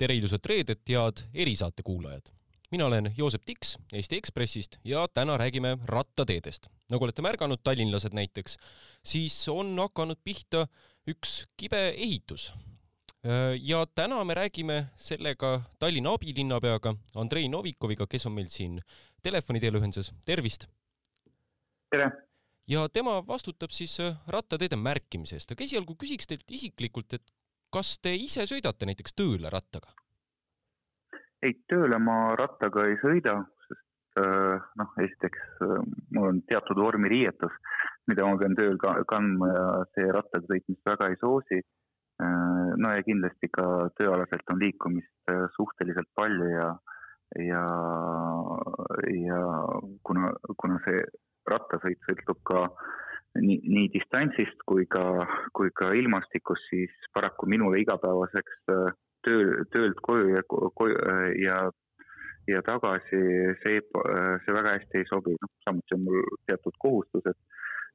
tere ilusat reedet, head erisaate kuulajad! mina olen Joosep Tiks Eesti Ekspressist ja täna räägime rattateedest. nagu olete märganud, tallinlased näiteks, siis on hakanud pihta üks kibe ehitus. ja täna me räägime sellega Tallinna abilinnapeaga Andrei Novikoviga, kes on meil siin telefoni teel ühenduses, tervist! tere! ja tema vastutab siis rattateede märkimise eest, aga esialgu küsiks teilt isiklikult, et kas te ise sõidate näiteks tööle rattaga? ei, tööle ma rattaga ei sõida, sest äh, noh, esiteks äh, mul on teatud vormiriietus, mida ma pean tööl ka kandma ja see rattaga sõitmist väga ei soosi. Äh, no ja kindlasti ka tööalaselt on liikumist suhteliselt palju ja, ja, ja kuna, kuna see rattasõit sõltub ka nii, nii distantsist kui ka, kui ka ilmastikust, siis paraku minule igapäevaseks töö, töölt koju ja koju ja, ja tagasi see, see väga hästi ei sobi, noh, samuti on mul teatud kohustused,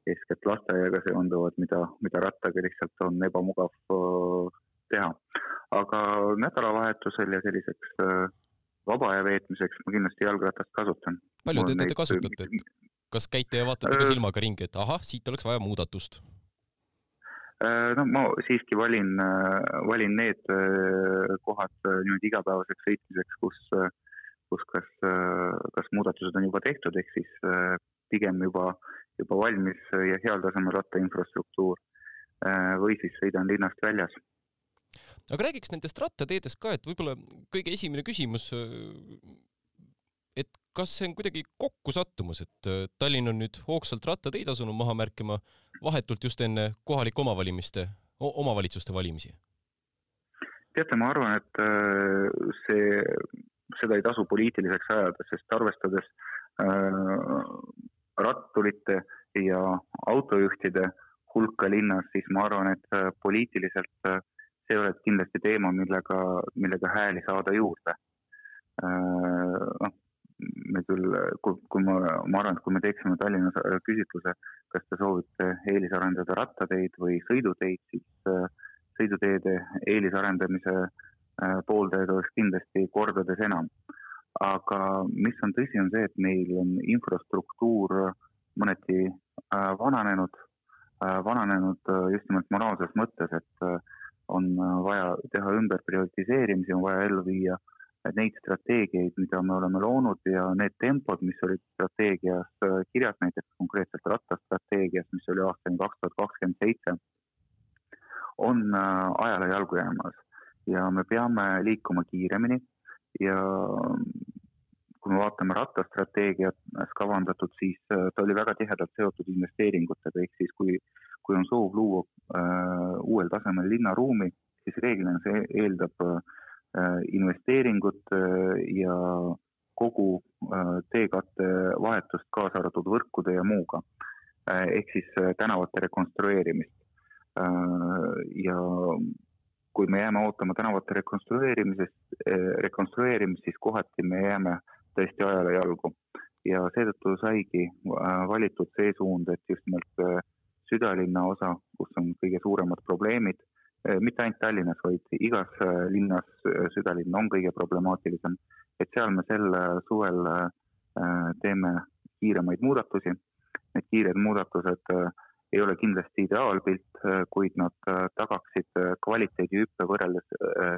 eeskätt lasteaiaga seonduvad, mida, mida rattaga lihtsalt on ebamugav teha. aga nädalavahetusel ja selliseks vaba aja veetmiseks ma kindlasti jalgratast kasutan. palju te teda kasutate, kas käite ja vaatate ka silmaga ringi, et ahah, siit oleks vaja muudatust? Äh, no ma siiski valin, äh, valin need äh, kohad niimoodi igapäevaseks sõitmiseks, kus, kus kas, kas muudatused on juba tehtud, ehk siis pigem juba, juba valmis ja heal tasemel rattainfrastruktuur. Või siis sõidan linnast väljas. Aga räägiks nendest rattateedest ka, et võib-olla kõige esimene küsimus, et kas see on kuidagi kokkusattumus, et äh, Tallinn on nüüd hoogsalt rattateid asunud maha märkima vahetult just enne kohalike omavalimiste, omavalitsuste valimisi? teate, ma arvan, et äh, see, seda ei tasu poliitiliseks ajada, sest arvestades äh, ratturite ja autojuhtide hulka linnas, siis ma arvan, et äh, poliitiliselt see oleks kindlasti teema, millega, millega hääli saada juurde noh, me küll, kui, kui ma, ma arvan, et kui me teeksime Tallinnas äh, küsitluse, kas te soovite eelisarendada rattateid või sõiduteid, siis äh, sõiduteede eelisarendamise äh, pooldajaid oleks kindlasti kordades enam. aga mis on tõsi, on see, et meil on infrastruktuur mõneti vananenud, vananenud just nimelt moraalses mõttes, et on vaja teha ümber prioritiseerimisi, on vaja ellu viia äh, neid strateegiaid, mida me oleme loonud ja need tempod, mis olid strateegias äh, kirjas, näiteks konkreetselt rattastrateegias, mis oli aastani kaks tuhat kakskümmend seitse, on äh, ajale jalgu jäämas. Ja me peame liikuma kiiremini ja kui me vaatame rattastrateegiat kavandatud, siis äh, ta oli väga tihedalt seotud investeeringutega, ehk siis kui, kui on soov luua äh, uuel tasemel linnaruumi, siis reeglina see eeldab Äh, investeeringut äh, ja kogu äh, teekatte vahetust, kaasa arvatud võrkude ja muuga. ehk siis tänavate rekonstrueerimist. ja kui me jääme ootama tänavate rekonstrueerimisest, rekonstrueerimist, siis kohati me jääme tõesti ajale jalgu. ja seetõttu saigi valitud see suund, et just nimelt südalinna osa, kus on kõige suuremad probleemid mitte ainult Tallinnas, vaid igas eh, linnas eh, südalinn on kõige problemaatilisem. et seal me sel suvel teeme kiiremaid muudatusi. Need kiired muudatused ei ole kindlasti ideaalpilt, kuid nad tagaksid kvaliteedihüppe võrreldes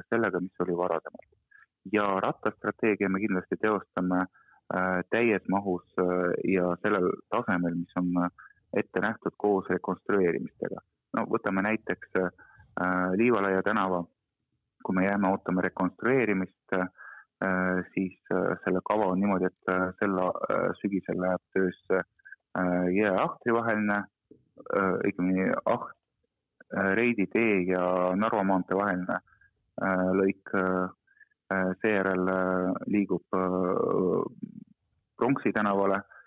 sellega, mis oli varasemalt. ja rattastrateegia me kindlasti teostame täies mahus ja sellel tasemel, mis on ette nähtud koos rekonstrueerimistega. no võtame näiteks äh, Äh, Liivalaia tänava, kui me jääme ootama rekonstrueerimist, äh, siis äh, selle kava on niimoodi, et sel sügisel läheb töösse ja Ahtri vaheline, õigemini Aht, Reidi tee ja Narva maantee vaheline lõik. seejärel liigub Pronksi tänavale Äh,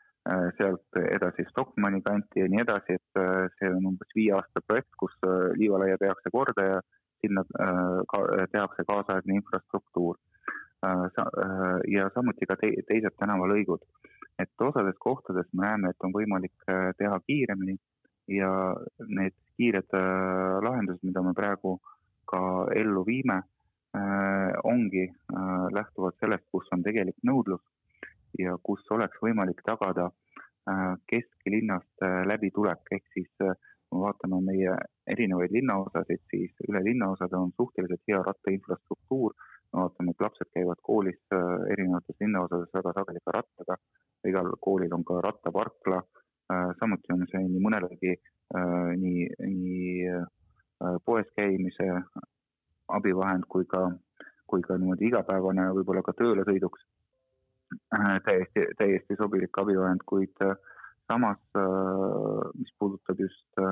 sealt edasi Stockmanni kanti ja nii edasi, et äh, see on umbes viie aasta projekt, kus äh, liivalaia tehakse korda ja sinna ka, tehakse kaasaegne infrastruktuur. ja samuti ka te teised tänavalõigud. et osades kohtades me näeme, et on võimalik teha kiiremini ja need kiired lahendused, mida me praegu ka ellu viime, ongi lähtuvalt sellest, kus on tegelik nõudlus ja kus oleks võimalik tagada kesklinnast läbitulek, ehk siis kui me vaatame meie erinevaid linnaosasid, siis üle linnaosade on suhteliselt hea rattainfrastruktuur. Me vaatame, et lapsed käivad koolis äh, erinevates linnaosades väga sageli ka rattaga, igal koolil on ka rattaparkla, äh, samuti on see nii mõnelegi äh, nii, nii poes käimise abivahend kui ka, kui ka niimoodi igapäevane võib-olla ka tööle sõiduks täiesti, täiesti sobilik abivahend, kuid samas, mis puudutab just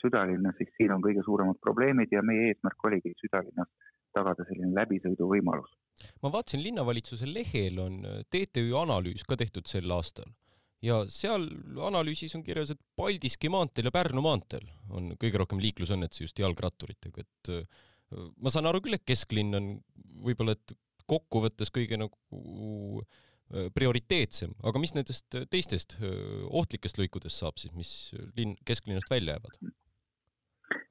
südalinna, siis siin on kõige suuremad probleemid ja meie eesmärk oligi südalinnas tagada selline läbisõiduvõimalus. ma vaatasin linnavalitsuse lehel on äh, TTÜ analüüs ka tehtud sel aastal ja seal analüüsis on kirjas, et Paldiski maanteel ja Pärnu maanteel on kõige rohkem liiklusõnnetusi just jalgratturitega, et äh, ma saan aru küll, et kesklinn on võib-olla, et kokkuvõttes kõige nagu äh, prioriteetsem, aga mis nendest teistest ohtlikest lõikudest saab siis, mis linn, kesklinnast välja jäävad?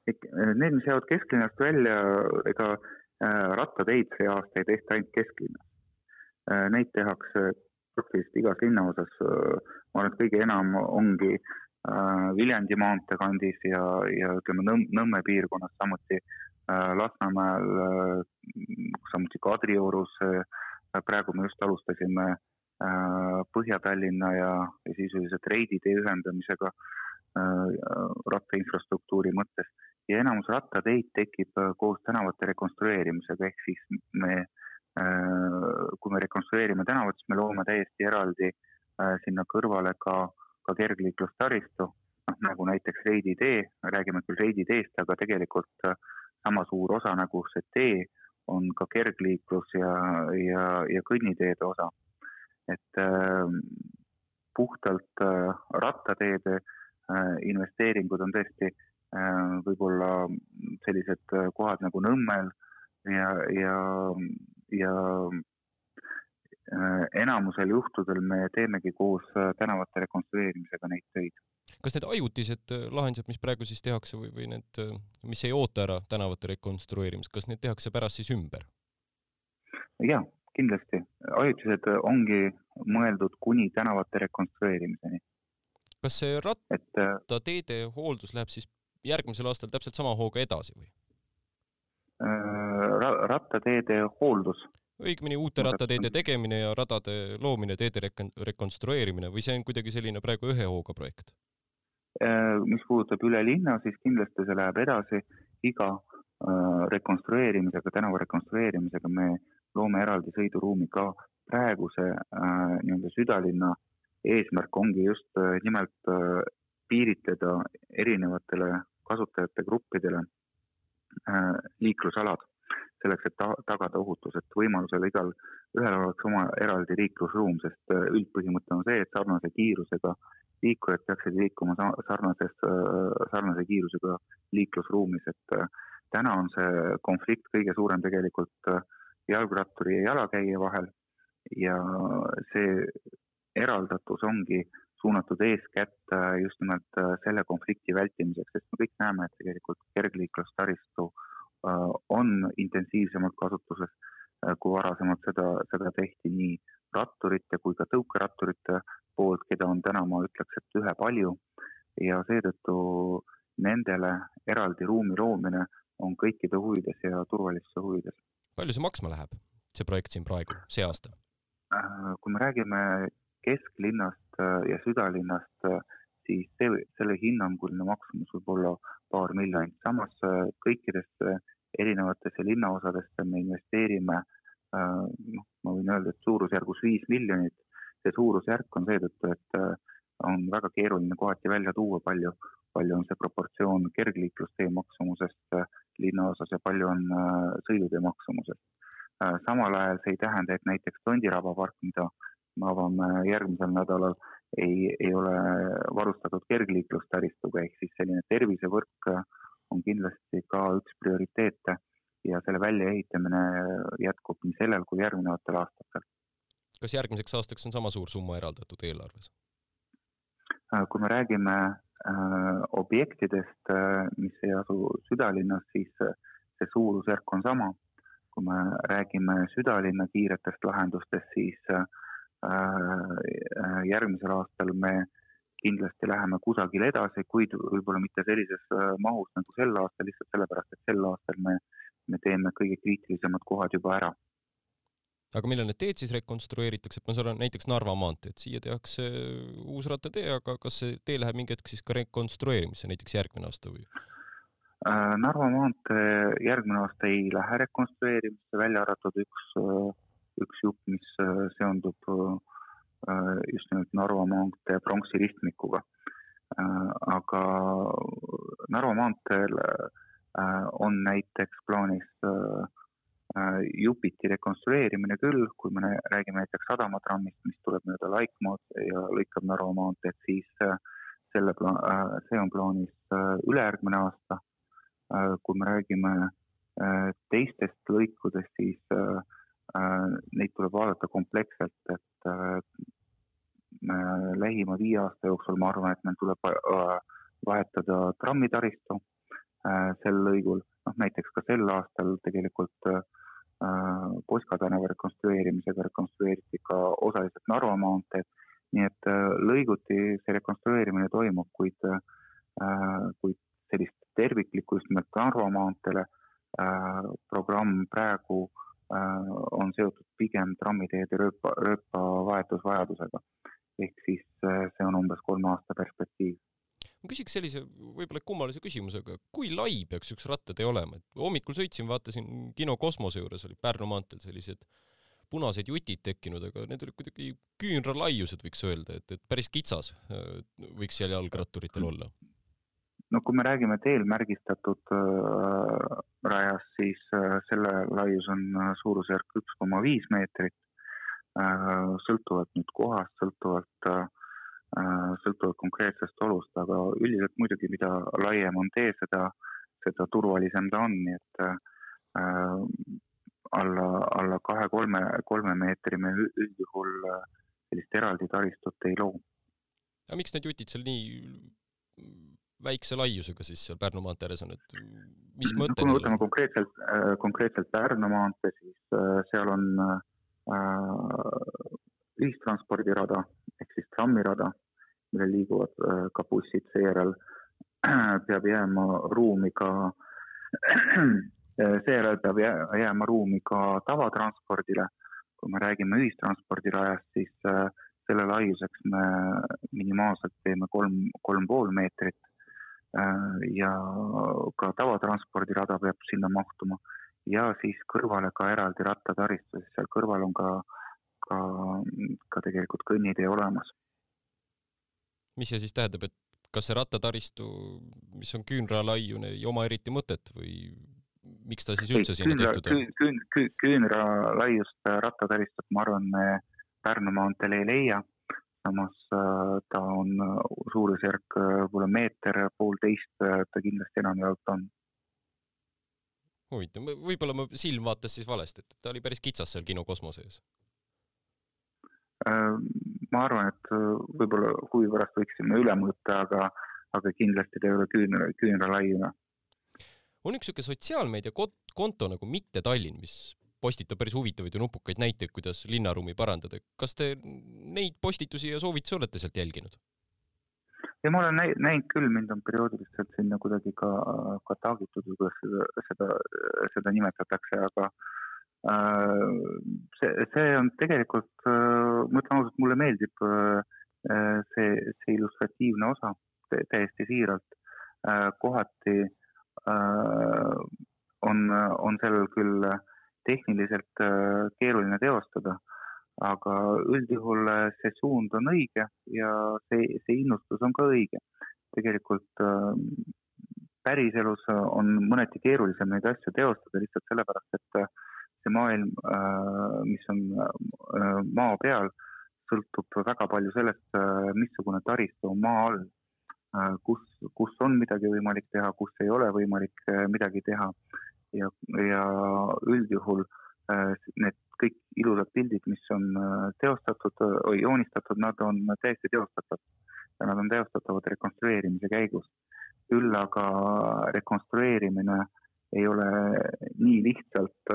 Need, mis jäävad kesklinnast välja, ega Äh, rattateid see aasta ei tehta ainult kesklinnas. Äh, neid tehakse praktiliselt igas linnaosas, äh, ma arvan, et kõige enam ongi Viljandi maantee kandis ja, ja ütleme Nõmm, Nõmme piirkonnas, samuti Lasnamäel, samuti Kadriorus. praegu me just alustasime Põhja-Tallinna ja, ja sisuliselt Reidi tee ühendamisega rattainfrastruktuuri mõttes. Ja enamus rattateid tekib äh, koos tänavate rekonstrueerimisega, ehk siis me, äh, kui me rekonstrueerime tänavat, siis me loome täiesti eraldi äh, sinna kõrvale ka, ka kergliiklustaristu, noh nagu näiteks Reidi tee, räägime küll Reidi teest, aga tegelikult sama suur osa nagu see tee on ka kergliiklus ja, ja, ja kõnniteede osa. et äh, puhtalt äh, rattateede äh, investeeringud on tõesti äh, võib-olla sellised kohad nagu Nõmmel ja, ja, ja enamusel juhtudel me teemegi koos tänavate rekonstrueerimisega neid töid. kas need ajutised lahendused, mis praegu siis tehakse või, või need, mis ei oota ära tänavate rekonstrueerimist, kas need tehakse pärast siis ümber? jaa, kindlasti. ajutised ongi mõeldud kuni tänavate rekonstrueerimiseni. kas see rattateede hooldus läheb siis järgmisel aastal täpselt sama hooga edasi või äh, Ra? rattateede hooldus. Õigemini uute rattateede tegemine ja radade loomine, teede rekonstrueerimine või see on kuidagi selline praegu ühe hooga projekt? Äh, mis puudutab üle linna, siis kindlasti see läheb edasi. iga äh, rekonstrueerimisega, tänava rekonstrueerimisega me loome eraldi sõiduruumi ka praeguse nii-öelda südalinna eesmärk ongi just nimelt piiritleda erinevatele kasutajate gruppidele äh, liiklusalad, selleks, et ta, tagada ohutus, et võimalusel igal ühel oleks oma eraldi liiklusruum, sest äh, üldpõhimõte on see, et sarnase kiirusega liikujad peaksid liikuma sarnases, äh, sarnase kiirusega liiklusruumis, et täna on see konflikt kõige suurem tegelikult jalgratturi ja jalakäija vahel ja see eraldatus ongi suunatud eeskätt äh, just nimelt äh, selle konflikti vältimiseks, sest me kõik näeme, et tegelikult kergliiklustaristu äh, on intensiivsemalt kasutuses, kui varasemalt seda, seda tehti nii ratturite kui ka tõukeratturite poolt, keda on täna, ma ütleks, et ühepalju ja seetõttu nendele eraldi ruumi loomine on kõikide huvides ja turvalisuse huvides. palju see maksma läheb, see projekt siin praegu, see aasta? kui me räägime kesklinnast äh, ja südalinnast, äh, siis see, selle hinnanguline maksumus võib olla paar miljonit. samas äh, kõikidesse erinevatesse linnaosadesse me investeerime noh, ma võin öelda, et suurusjärgus viis miljonit. see suurusjärk on seetõttu, et on väga keeruline kohati välja tuua, palju, palju on see proportsioon kergliiklustee maksumusest linnaosas ja palju on sõidutee maksumusest. samal ajal see ei tähenda, et näiteks Tondiraba park, mida me avame järgmisel nädalal, ei, ei ole varustatud kergliiklustaristuga, ehk siis selline tervisevõrk on kindlasti ka üks prioriteete ja selle väljaehitamine jätkub nii sellel kui järgnevatel aastatel. kas järgmiseks aastaks on sama suur summa eraldatud eelarves? kui me räägime äh, objektidest äh,, mis ei asu südalinnas, siis äh, see suurusjärk on sama kui me räägime südalinna kiiretest lahendustest, siis järgmisel aastal me kindlasti läheme kusagile edasi, kuid võib-olla mitte sellises mahus nagu sel aastal, lihtsalt sellepärast, et sel aastal me, me teeme kõige kriitilisemad kohad juba ära aga millal need teed siis rekonstrueeritakse, et ma saan aru, näiteks Narva maanteed, siia tehakse uus rattatee, aga kas see tee läheb mingi hetk siis ka rekonstrueerimisse, näiteks järgmine aasta või? Äh, Narva maantee järgmine aasta ei lähe rekonstrueerimisse, välja arvatud üks, üks jupp, mis äh, seondub äh, just nimelt Narva maantee pronksi ristmikuga. aga Narva maanteel on näiteks plaanis äh, Äh, jupiti rekonstrueerimine küll, kui me räägime näiteks sadamatrammist, mis tuleb mööda Laikmaad ja lõikab Narva maanteed, siis äh, selle pla-, äh, see on plaanis ülejärgmine aasta. kui me räägime teistest lõikudest, siis neid tuleb vaadata kompleksselt, et lähima viie aasta jooksul ma arvan, et meil tuleb vahetada trammitaristu sel lõigul, noh näiteks ka sel aastal tegelikult äh, Äh, Poska tänava rekonstrueerimisega rekonstrueeriti ka osaliselt Narva maanteed, nii et äh, lõiguti see rekonstrueerimine toimub, kuid, äh, kuid sellist terviklikku just nimelt Narva maanteele programm praegu on seotud pigem trammiteede rööpa, rööpa vahetusvajadusega. ehk siis see on umbes kolme aasta perspektiiv ma küsiks sellise võib-olla kummalise küsimuse, aga kui lai peaks üks rattatee olema, et hommikul sõitsin, vaatasin kino Kosmose juures oli Pärnu maanteel sellised punased jutid tekkinud, aga need olid kuidagi küünralaiused, võiks öelda, et, et päris kitsas äh, võiks seal jalgratturitel olla. No kui me räägime teel märgistatud äh, rajast, siis äh, selle laius on äh, suurusjärk üks koma viis meetrit äh,, sõltuvalt nüüd kohast, sõltuvalt äh, Äh, sõltuvalt konkreetsest olust, aga üldiselt muidugi, mida laiem on tee, seda, seda turvalisem ta on, nii et äh, alla, alla kahe-kolme, kolme meetri me üldjuhul äh, sellist eraldi taristut ei loo. aga miks need jutid seal nii väikse laiusega siis seal Pärnu maantee ääres on, et mis mõte no,? kui me võtame konkreetselt, konkreetselt Pärnu maantee, siis seal on äh, ühistranspordirada ehk siis trammirada, millel liiguvad äh, ka bussid, seejärel peab jääma ruumi ka, seejärel peab jääma ruumi ka tavatranspordile. kui me räägime ühistranspordirajast, siis äh, selle laiuseks me minimaalselt teeme kolm, kolm pool meetrit äh, ja ka tavatranspordirada peab sinna mahtuma ja siis kõrvale ka eraldi rattataristu, sest seal kõrval on ka äh, ka, ka tegelikult kõnnitee olemas. mis see siis tähendab, et kas see rattataristu, mis on küünralaiune, ei oma eriti mõtet või miks ta siis üldse ei, sinna küünra, tehtud on küün,? Küün, küün, küünralaiust rattataristut, ma arvan, me Pärnu maanteel ei leia, samas äh, ta on suurusjärk äh, võib-olla meeter, poolteist, äh, ta kindlasti enamjaolt on huvitav, võib-olla mu silm vaatas siis valesti, et ta oli päris kitsas seal kino kosmose ees. Äh, ma arvan, et äh, võib-olla huvi pärast võiksime üle mõõta, aga, aga kindlasti ta ei ole küünra, küünralaiune. on üks niisugune sotsiaalmeedia konto nagu Mitte Tallinn, mis postitab päris huvitavaid ja nupukaid näiteid, kuidas linnaruumi parandada. kas te neid postitusi ja soovitusi olete sealt jälginud? ja ma olen näinud küll, mind on perioodiliselt sinna kuidagi ka, ka taagitud või kuidas seda, seda, seda nimetatakse, aga Äh, see, see on tegelikult, äh, ma ütlen ausalt, mulle meeldib äh, see, see illustratiivne osa täiesti siiralt. kohati on, on sellel küll tehniliselt keeruline teostada, aga üldjuhul see suund on õige ja see, see innustus on ka õige. tegelikult päriselus on mõneti keerulisem neid asju teostada lihtsalt sellepärast, et see maailm, äh, mis on äh, maa peal, sõltub väga palju sellest, äh, missugune taristu on maa all, kus, kus on midagi võimalik teha, kus ei ole võimalik midagi teha ja, ja üldjuhul need kõik ilusad pildid, mis on teostatud või joonistatud, nad on täiesti teostatavad ja nad on teostatavad rekonstrueerimise käigus. küll aga rekonstrueerimine ei ole nii lihtsalt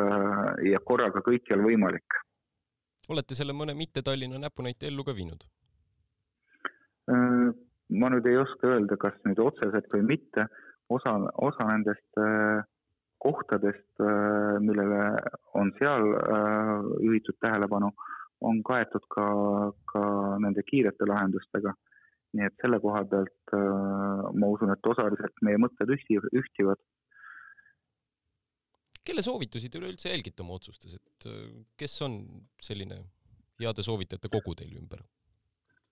ja korraga kõikjal võimalik. olete selle mõne mitte Tallinna näpunäite ellu ka viinud? ma nüüd ei oska öelda, kas nüüd otseselt või mitte, osa, osa nendest kohtadest, millele on seal juhitud tähelepanu, on kaetud ka, ka nende kiirete lahendustega. nii et selle koha pealt äh, ma usun, et osaliselt meie mõtted ühti, ühtivad. kelle soovitusi te üleüldse jälgite oma otsustes, et äh, kes on selline heade soovitajate kogu teil ümber?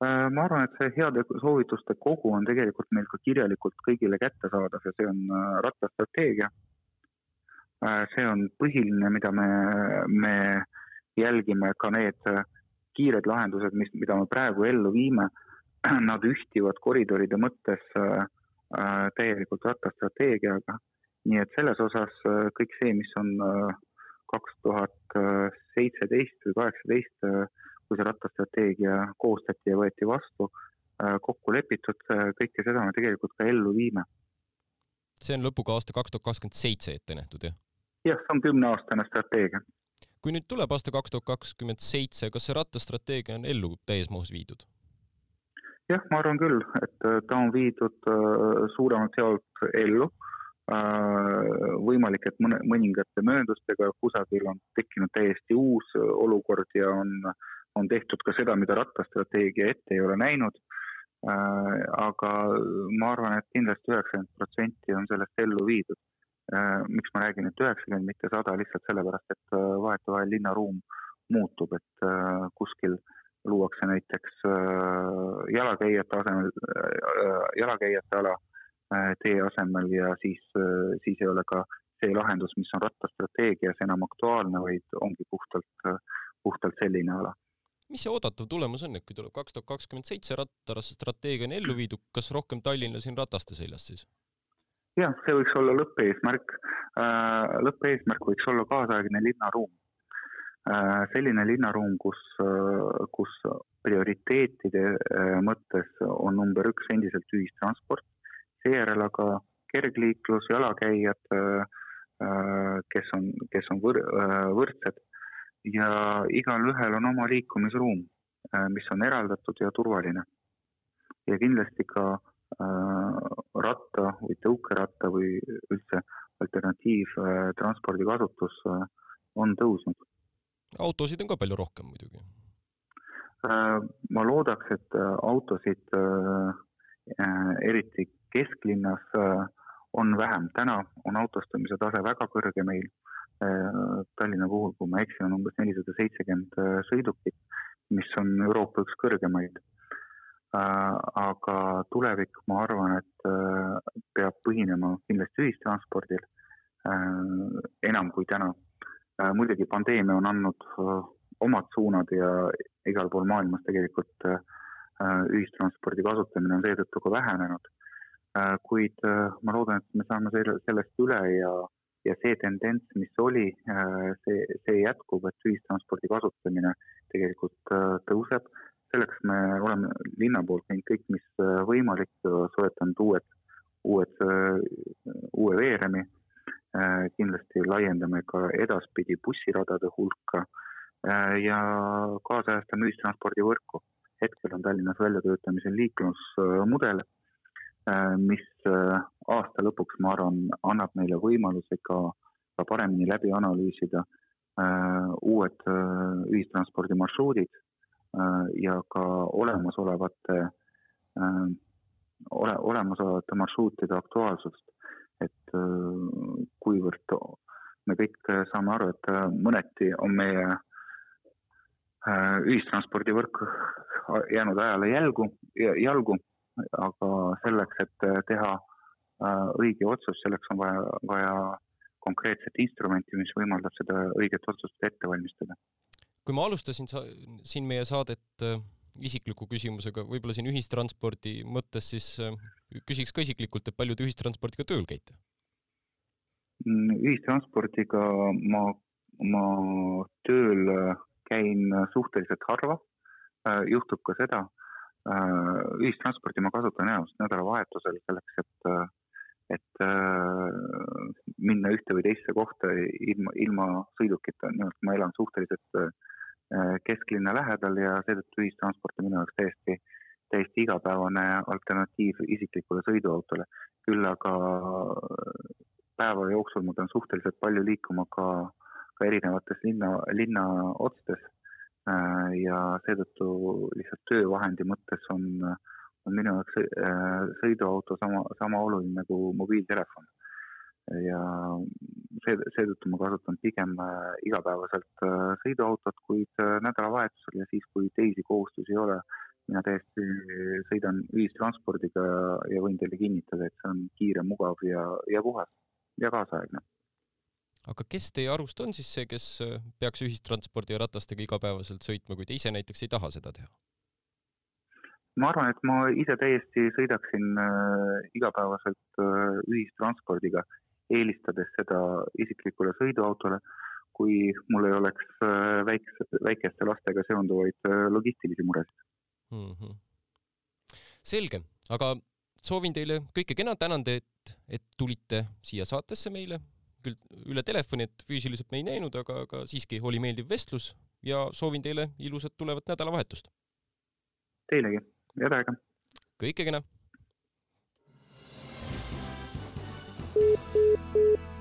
Äh, ma arvan, et see heade soovituste kogu on tegelikult meil ka kirjalikult kõigile kättesaadav ja see on rattastrateegia. See on põhiline, mida me, me jälgime ka need äh, kiired lahendused, mis, mida me praegu ellu viime, nad ühtivad koridoride mõttes äh, äh, täielikult rattastrateegiaga. nii et selles osas kõik see, mis on kaks tuhat seitseteist või kaheksateist, kui see rattastrateegia koostati ja võeti vastu, kokku lepitud, kõike seda me tegelikult ka ellu viime. See on lõpuga aasta kaks tuhat kakskümmend seitse ette nähtud, jah? jah, see on kümneaastane strateegia kui nüüd tuleb aasta kaks tuhat kakskümmend seitse, kas see rattastrateegia on ellu täies mahus viidud? jah, ma arvan küll, et äh, ta on viidud äh, suuremalt jaolt ellu. Äh, võimalik, et mõne, mõningate mööndustega kusagil on tekkinud täiesti uus olukord ja on, on tehtud ka seda, mida rattastrateegia ette ei ole näinud. Aga ma arvan, et kindlasti üheksakümmend protsenti on sellest ellu viidud. Äh, miks ma räägin, et üheksakümmend, mitte sada, lihtsalt sellepärast, et äh, vahetevahel linnaruum muutub, et äh, kuskil luuakse näiteks jalakäijate asemel, jalakäijate ala tee asemel ja siis, siis ei ole ka see lahendus, mis on rattastrateegias enam aktuaalne, vaid ongi puhtalt, puhtalt selline ala mis see oodatav tulemus on, et kui tuleb kaks tuhat kakskümmend seitse rattarastrateegia on ellu viidud, kas rohkem tallinlasi on rataste seljas siis? jah, see võiks olla lõppeesmärk. Äh, lõppeesmärk võiks olla kaasaegne linnaruum. Äh, selline linnaruum, kus, äh, kus prioriteetide mõttes on number üks endiselt ühistransport, seejärel aga kergliiklus, jalakäijad, kes on, kes on võr-, võrdsed ja igalühel on oma liikumisruum, mis on eraldatud ja turvaline. ja kindlasti ka Äh, ratta või tõukeratta või üldse alternatiivtranspordi kasutus äh, on tõusnud. autosid on ka palju rohkem muidugi? Äh, ma loodaks, et autosid eriti kesklinnas on vähem, täna on autostumise tase väga kõrge meil. Tallinna puhul, kui ma ei eksi, on umbes nelisada seitsekümmend sõidukit, mis on Euroopa üks kõrgemaid Äh, aga tulevik, ma arvan, et äh, peab põhinema kindlasti ühistranspordil äh, enam kui täna. muidugi pandeemia on andnud omad suunad ja igal pool maailmas tegelikult ühistranspordi kasutamine on seetõttu ka vähenenud. kuid ma loodan, et me saame sellest üle ja, ja see tendents, mis oli, see, see jätkub, et ühistranspordi kasutamine tegelikult tõuseb selleks me oleme linna poolt teinud kõik, mis äh, võimalik, soetanud uued, uued, äh, uue veeremi. Äh, kindlasti laiendame ka edaspidi bussiradade hulka ja kaasajastame ühistranspordivõrku. hetkel on Tallinnas väljatöötamisel liiklusmudel, mis aasta lõpuks, ma arvan, annab meile võimaluse ka, ka paremini läbi analüüsida uued ühistranspordimarsruudid Äh, ja ka olemasolevate, äh, ole, olemasolevate marsruutide aktuaalsust. et äh, kuivõrd me kõik saame aru, et mõneti on meie ühistranspordivõrk jäänud ajale jälgu, jalgu, aga selleks, et teha õige otsus, selleks on vaja, vaja konkreetset instrumenti, mis võimaldab seda õiget otsust ette valmistada kui ma alustasin sa siin meie saadet äh, isikliku küsimusega, võib-olla siin ühistranspordi mõttes, siis äh, küsiks ka isiklikult, et palju te ühistranspordiga tööl käite? Mm, ühistranspordiga ma, ma tööl äh, käin suhteliselt harva. juhtub ka seda. Ühistransporti ma kasutan enamasti nädalavahetusel selleks, et, et minna ühte või teisse kohta ilma, ilma sõidukita, nimelt ma elan suhteliselt äh, kesklinna lähedal ja seetõttu ühistransport on minu jaoks täiesti, täiesti igapäevane alternatiiv isiklikule sõiduautole. küll aga päeva jooksul ma pean suhteliselt palju liikuma ka, ka erinevates linna, linna otstes äh, ja seetõttu lihtsalt töövahendi mõttes on, on minu jaoks sõiduauto sama, sama oluline nagu mobiiltelefon ja see, seetõttu ma kasutan pigem äh, igapäevaselt äh, sõiduautot, kuid äh, nädalavahetusel ja siis, kui teisi kohustusi ei ole, mina täiesti sõidan ühistranspordiga ja võin teile kinnitada, et see on kiire, mugav ja, ja puhas ja kaasaegne. Aga kes teie arust on siis see, kes peaks ühistranspordi ja ratastega igapäevaselt sõitma, kui te ise näiteks ei taha seda teha? ma arvan, et ma ise täiesti sõidaksin äh, igapäevaselt äh, ühistranspordiga eelistades seda isiklikule sõiduautole, kui mul ei oleks äh, väikse, väikeste lastega seonduvaid äh, logistilisi muresid mm. -hmm. selge, aga soovin teile kõike kena, tänan teid, et tulite siia saatesse meile, küll üle telefoni, et füüsiliselt me ei näinud, aga, aga siiski oli meeldiv vestlus ja soovin teile ilusat tulevat nädalavahetust. Teilegi, head aega! kõike kena! Thank you.